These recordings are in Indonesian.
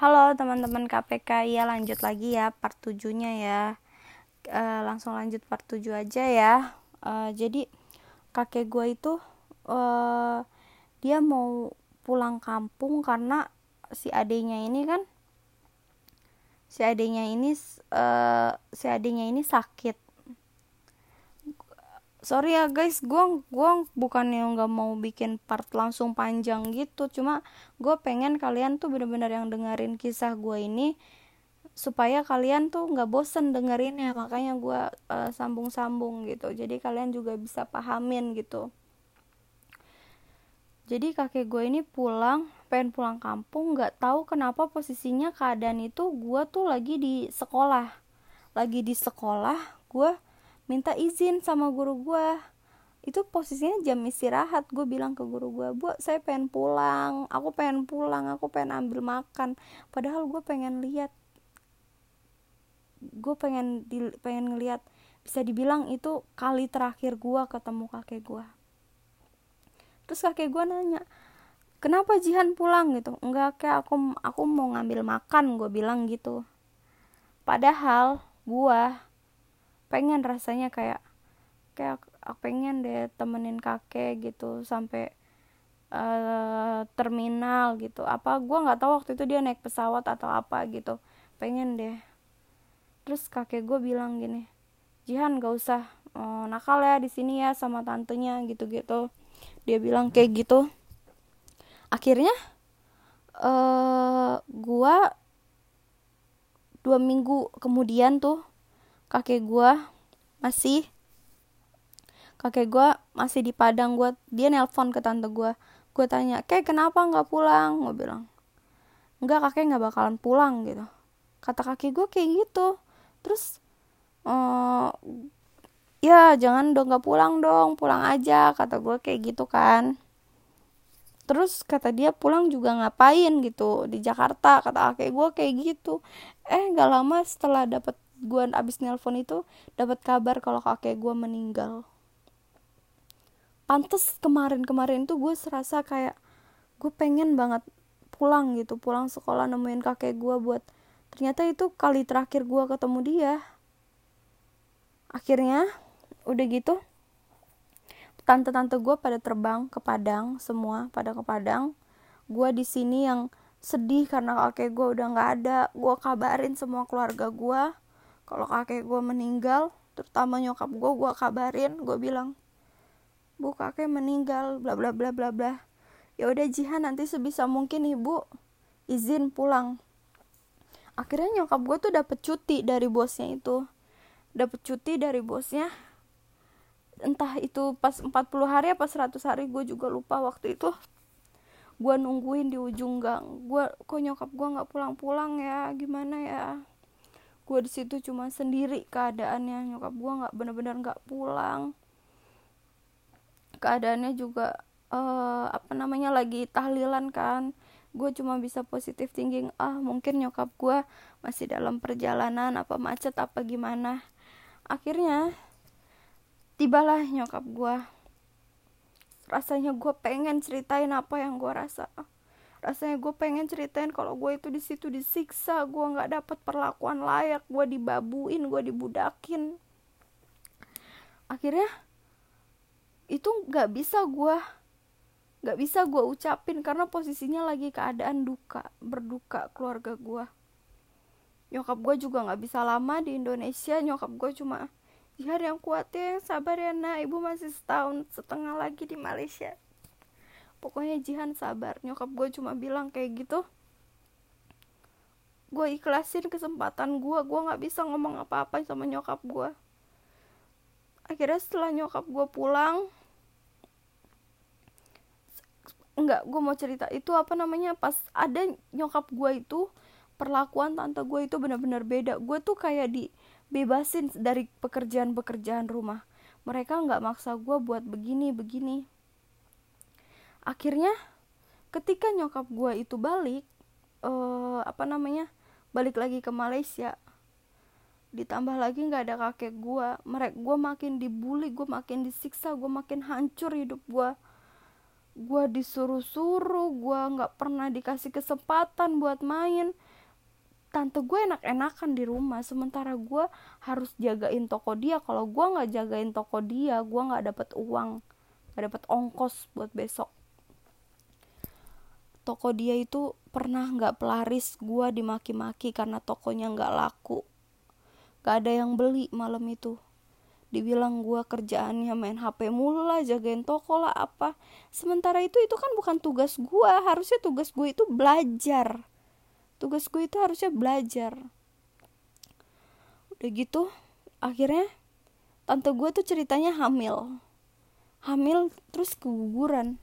Halo teman-teman KPK, ya lanjut lagi ya part 7-nya ya. E, langsung lanjut part 7 aja ya. E, jadi kakek gue itu e, dia mau pulang kampung karena si adenya ini kan si adenya ini e, si adenya ini sakit sorry ya guys gue gua bukannya nggak mau bikin part langsung panjang gitu. Cuma gue pengen kalian tuh bener-bener yang dengerin kisah gue ini supaya kalian tuh nggak bosen dengerinnya. Makanya gue uh, sambung-sambung gitu. Jadi kalian juga bisa pahamin gitu. Jadi kakek gue ini pulang pengen pulang kampung nggak tahu kenapa posisinya keadaan itu gue tuh lagi di sekolah. Lagi di sekolah gue minta izin sama guru gue itu posisinya jam istirahat gue bilang ke guru gue bu saya pengen pulang aku pengen pulang aku pengen ambil makan. Padahal gue pengen lihat gue pengen di, pengen ngeliat bisa dibilang itu kali terakhir gue ketemu kakek gue terus kakek gue nanya kenapa Jihan pulang? Gitu. Enggak kayak aku aku mau ngambil makan gue bilang gitu. Padahal gue pengen rasanya kayak kayak pengen deh temenin kakek gitu sampai uh, terminal gitu. Apa gue nggak tahu waktu itu dia naik pesawat atau apa gitu. Pengen deh. Terus kakek gue bilang gini Jihan gak usah uh, nakal ya di sini ya sama tantenya gitu-gitu. Dia bilang kayak gitu. Akhirnya uh, gue dua minggu kemudian tuh kakek gue masih kakek gue masih di Padang. Gue dia nelpon ke tante gue gue tanya kayak kenapa nggak pulang? Gue bilang nggak kakek nggak bakalan pulang gitu. Kata kakek gue kayak gitu. Terus uh, ya jangan dong nggak pulang dong pulang aja kata gue kayak gitu kan. Terus kata dia pulang juga ngapain? gitu di Jakarta kata kakek gue kayak gitu. Eh nggak lama setelah dapet gue abis nelpon itu dapat kabar kalau kakek gue meninggal. Pantes kemarin-kemarin tuh gue serasa kayak gue pengen banget pulang gitu pulang sekolah nemuin kakek gue buat ternyata itu kali terakhir gue ketemu dia. Akhirnya udah gitu tante-tante gue pada terbang ke Padang semua pada ke Padang. Gue di sini yang sedih karena kakek gue udah nggak ada. Gue kabarin semua keluarga gue kalau kakek gue meninggal terutama nyokap gue gue kabarin gue bilang bu kakek meninggal bla bla bla bla bla. Ya udah Jihan nanti sebisa mungkin ibu izin pulang. Akhirnya nyokap gue tuh dapet cuti dari bosnya itu. Dapet cuti dari bosnya. Entah itu pas 40 hari apa 100 hari gue juga lupa waktu itu. Gue nungguin di ujung gang. Gue kok nyokap gue nggak pulang-pulang ya? Gimana ya gue di situ cuma sendiri keadaannya. Nyokap gue nggak bener-bener nggak pulang. Keadaannya juga uh, apa namanya lagi tahlilan kan. Gue cuma bisa positif thinking ah mungkin nyokap gue masih dalam perjalanan apa macet apa gimana? Akhirnya tibalah nyokap gue rasanya gue pengen ceritain apa yang gue rasa rasanya gue pengen ceritain kalau gue itu di situ disiksa gue nggak dapat perlakuan layak gue dibabuin gue dibudakin. Akhirnya itu nggak bisa gue nggak bisa gue ucapin karena posisinya lagi keadaan duka berduka keluarga gue nyokap gue juga nggak bisa lama di Indonesia nyokap gue cuma Jihar yang kuat ya sabar ya nak. Ibu masih setahun setengah lagi di Malaysia pokoknya Jihan sabar. Nyokap gue cuma bilang kayak gitu. Gue ikhlasin kesempatan gue gue nggak bisa ngomong apa-apa sama nyokap gue akhirnya setelah nyokap gue pulang enggak gue mau cerita itu apa namanya? Pas ada nyokap gue itu perlakuan tante gue itu benar-benar beda. Gue tuh kayak dibebasin dari pekerjaan-pekerjaan rumah. Mereka nggak maksa gue buat begini begini akhirnya ketika nyokap gue itu balik uh, apa namanya balik lagi ke Malaysia ditambah lagi nggak ada kakek gue mereka gue makin dibully gue makin disiksa gue makin hancur hidup gue gue disuruh-suruh gue nggak pernah dikasih kesempatan buat main. Tante gue enak-enakan di rumah sementara gue harus jagain toko dia. Kalau gue nggak jagain toko dia gue nggak dapet uang nggak dapet ongkos buat besok toko dia itu pernah nggak pelaris gue dimaki-maki karena tokonya nggak laku. Gak ada yang beli malam itu. Dibilang gue kerjaannya main HP mulu lah jagain toko lah apa. Sementara itu itu kan bukan tugas gue harusnya tugas gue itu belajar. Tugas gue itu harusnya belajar. Udah gitu akhirnya tante gue tuh ceritanya hamil. Hamil terus keguguran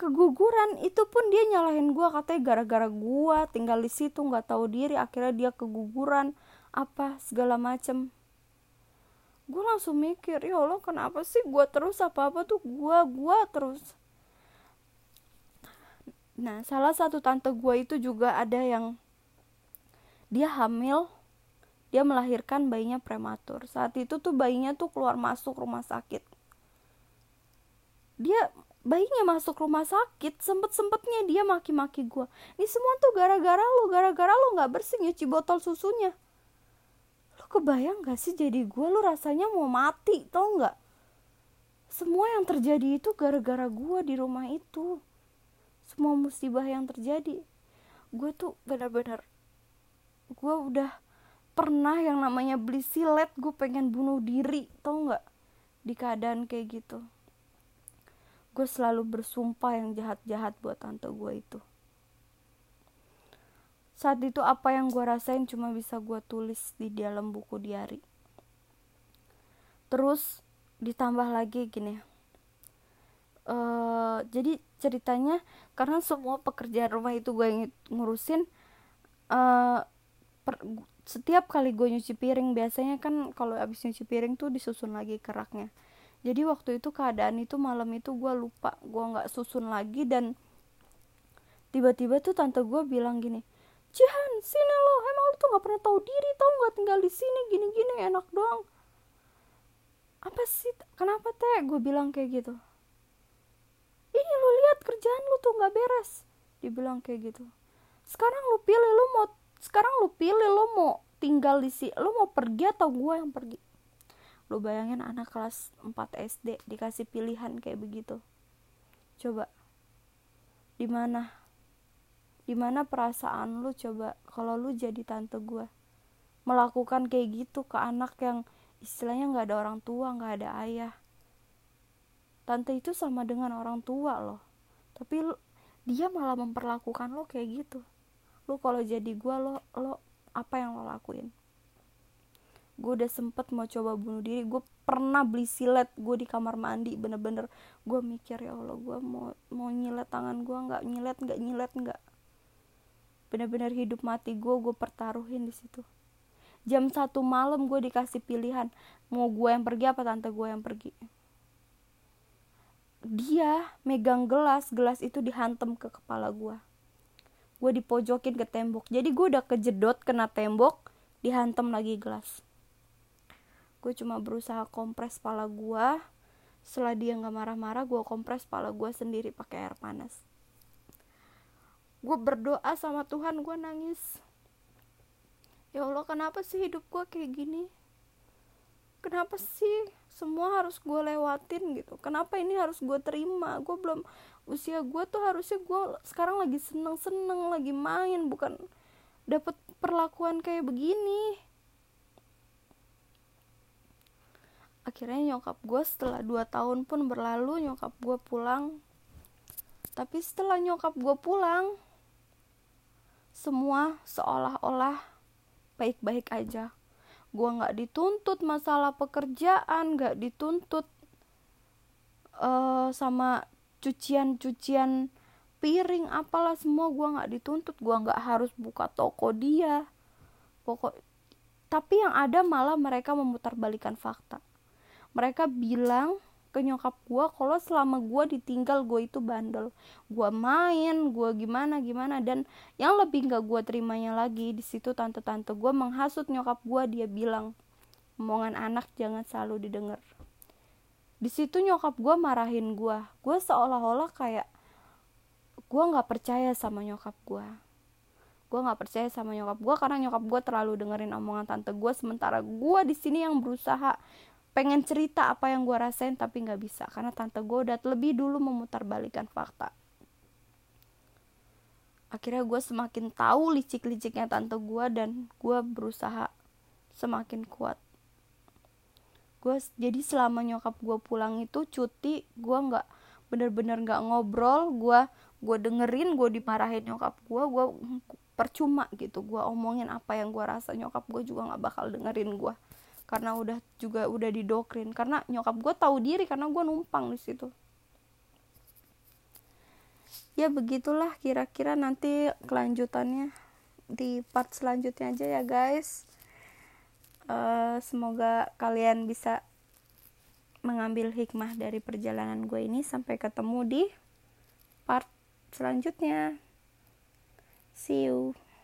keguguran itu pun dia nyalahin gue katanya gara-gara gue tinggal di situ nggak tahu diri akhirnya dia keguguran apa segala macem gue langsung mikir ya allah kenapa sih gue terus apa apa tuh gue gue terus Nah, salah satu tante gue itu juga ada yang dia hamil, dia melahirkan bayinya prematur. Saat itu tuh bayinya tuh keluar masuk rumah sakit. Dia bayinya masuk rumah sakit, sempet-sempetnya dia maki-maki gue. Ini semua tuh gara-gara lo, gara-gara lo nggak bersih nyuci botol susunya. Lo kebayang gak sih jadi gue lo rasanya mau mati, tau nggak? Semua yang terjadi itu gara-gara gue di rumah itu semua musibah yang terjadi gue tuh benar-benar gue udah pernah yang namanya beli silet gue pengen bunuh diri tau nggak di keadaan kayak gitu gue selalu bersumpah yang jahat-jahat buat tante gue itu. Saat itu apa yang gue rasain cuma bisa gue tulis di dalam buku diary terus ditambah lagi gini. Uh, jadi ceritanya karena semua pekerjaan rumah itu gue ngurusin uh, per, setiap kali gue nyuci piring biasanya kan kalau abis nyuci piring tuh disusun lagi keraknya jadi waktu itu keadaan itu malam itu gue lupa gue nggak susun lagi dan tiba-tiba tuh tante gue bilang gini Cihan sini lo emang lo tuh nggak pernah tahu diri tau nggak tinggal di sini gini-gini enak doang. Apa sih kenapa teh? gue bilang kayak gitu. Ini lo lihat kerjaan lu tuh nggak beres dibilang kayak gitu. Sekarang lu pilih lu mau sekarang lu pilih lu mau tinggal di sini lu mau pergi atau gue yang pergi lu bayangin anak kelas 4 SD dikasih pilihan kayak begitu. Coba di mana? Di mana perasaan lu? Coba kalau lu jadi tante gue melakukan kayak gitu ke anak yang istilahnya nggak ada orang tua nggak ada ayah. Tante itu sama dengan orang tua loh. Tapi dia malah memperlakukan lo kayak gitu. Lo kalau jadi gue lo lo apa yang lo lakuin gue udah sempet mau coba bunuh diri. Gue pernah beli silet gue di kamar mandi bener-bener. Gue mikir ya allah gue mau mau nyilet tangan gue nggak? Nyilet nggak? Nyilet nggak? Bener-bener hidup mati gue gue pertaruhin di situ. Jam satu malam gue dikasih pilihan mau gue yang pergi apa tante gue yang pergi. Dia megang gelas gelas itu dihantem ke kepala gue gue dipojokin ke tembok. Jadi gue udah kejedot kena tembok dihantem lagi gelas gue cuma berusaha kompres kepala gue setelah dia nggak marah-marah gue kompres kepala gue sendiri pakai air panas. Gue berdoa sama Tuhan gue nangis. Ya Allah kenapa sih hidup gue kayak gini? Kenapa sih semua harus gue lewatin gitu? Kenapa ini harus gue terima? Gue belum usia gue tuh harusnya gue sekarang lagi seneng seneng lagi main bukan dapat perlakuan kayak begini akhirnya nyokap gue setelah 2 tahun pun berlalu nyokap gue pulang. Tapi setelah nyokap gue pulang semua seolah-olah baik-baik aja. Gue nggak dituntut masalah pekerjaan nggak dituntut uh, sama cucian-cucian piring apalah semua gue nggak dituntut. Gue nggak harus buka toko dia. Pokok tapi yang ada malah mereka memutarbalikan fakta mereka bilang ke nyokap gue kalau selama gue ditinggal gue itu bandel. Gue main gue gimana gimana. Dan yang lebih nggak gue terimanya lagi di situ tante-tante gue menghasut nyokap gue dia bilang omongan anak jangan selalu didengar. Di situ nyokap gue marahin gue gue seolah-olah kayak gue nggak percaya sama nyokap gue gue nggak percaya sama nyokap gue karena nyokap gue terlalu dengerin omongan tante gue sementara gue di sini yang berusaha pengen cerita apa yang gue rasain tapi nggak bisa. Karena tante gue udah lebih dulu memutarbalikkan fakta. Akhirnya gue semakin tahu licik-liciknya tante gue dan gue berusaha semakin kuat. Gue jadi selama nyokap gue pulang itu cuti gue nggak bener-bener nggak ngobrol. Gue gue dengerin gue dimarahin nyokap gue gue percuma gitu. Gue omongin apa yang gue rasa nyokap gue juga nggak bakal dengerin gue karena udah juga udah didokrin. Karena nyokap gue tahu diri karena gue numpang di situ. Ya begitulah kira-kira nanti kelanjutannya di part selanjutnya aja ya guys. Uh, semoga kalian bisa mengambil hikmah dari perjalanan gue ini. Sampai ketemu di part selanjutnya. See you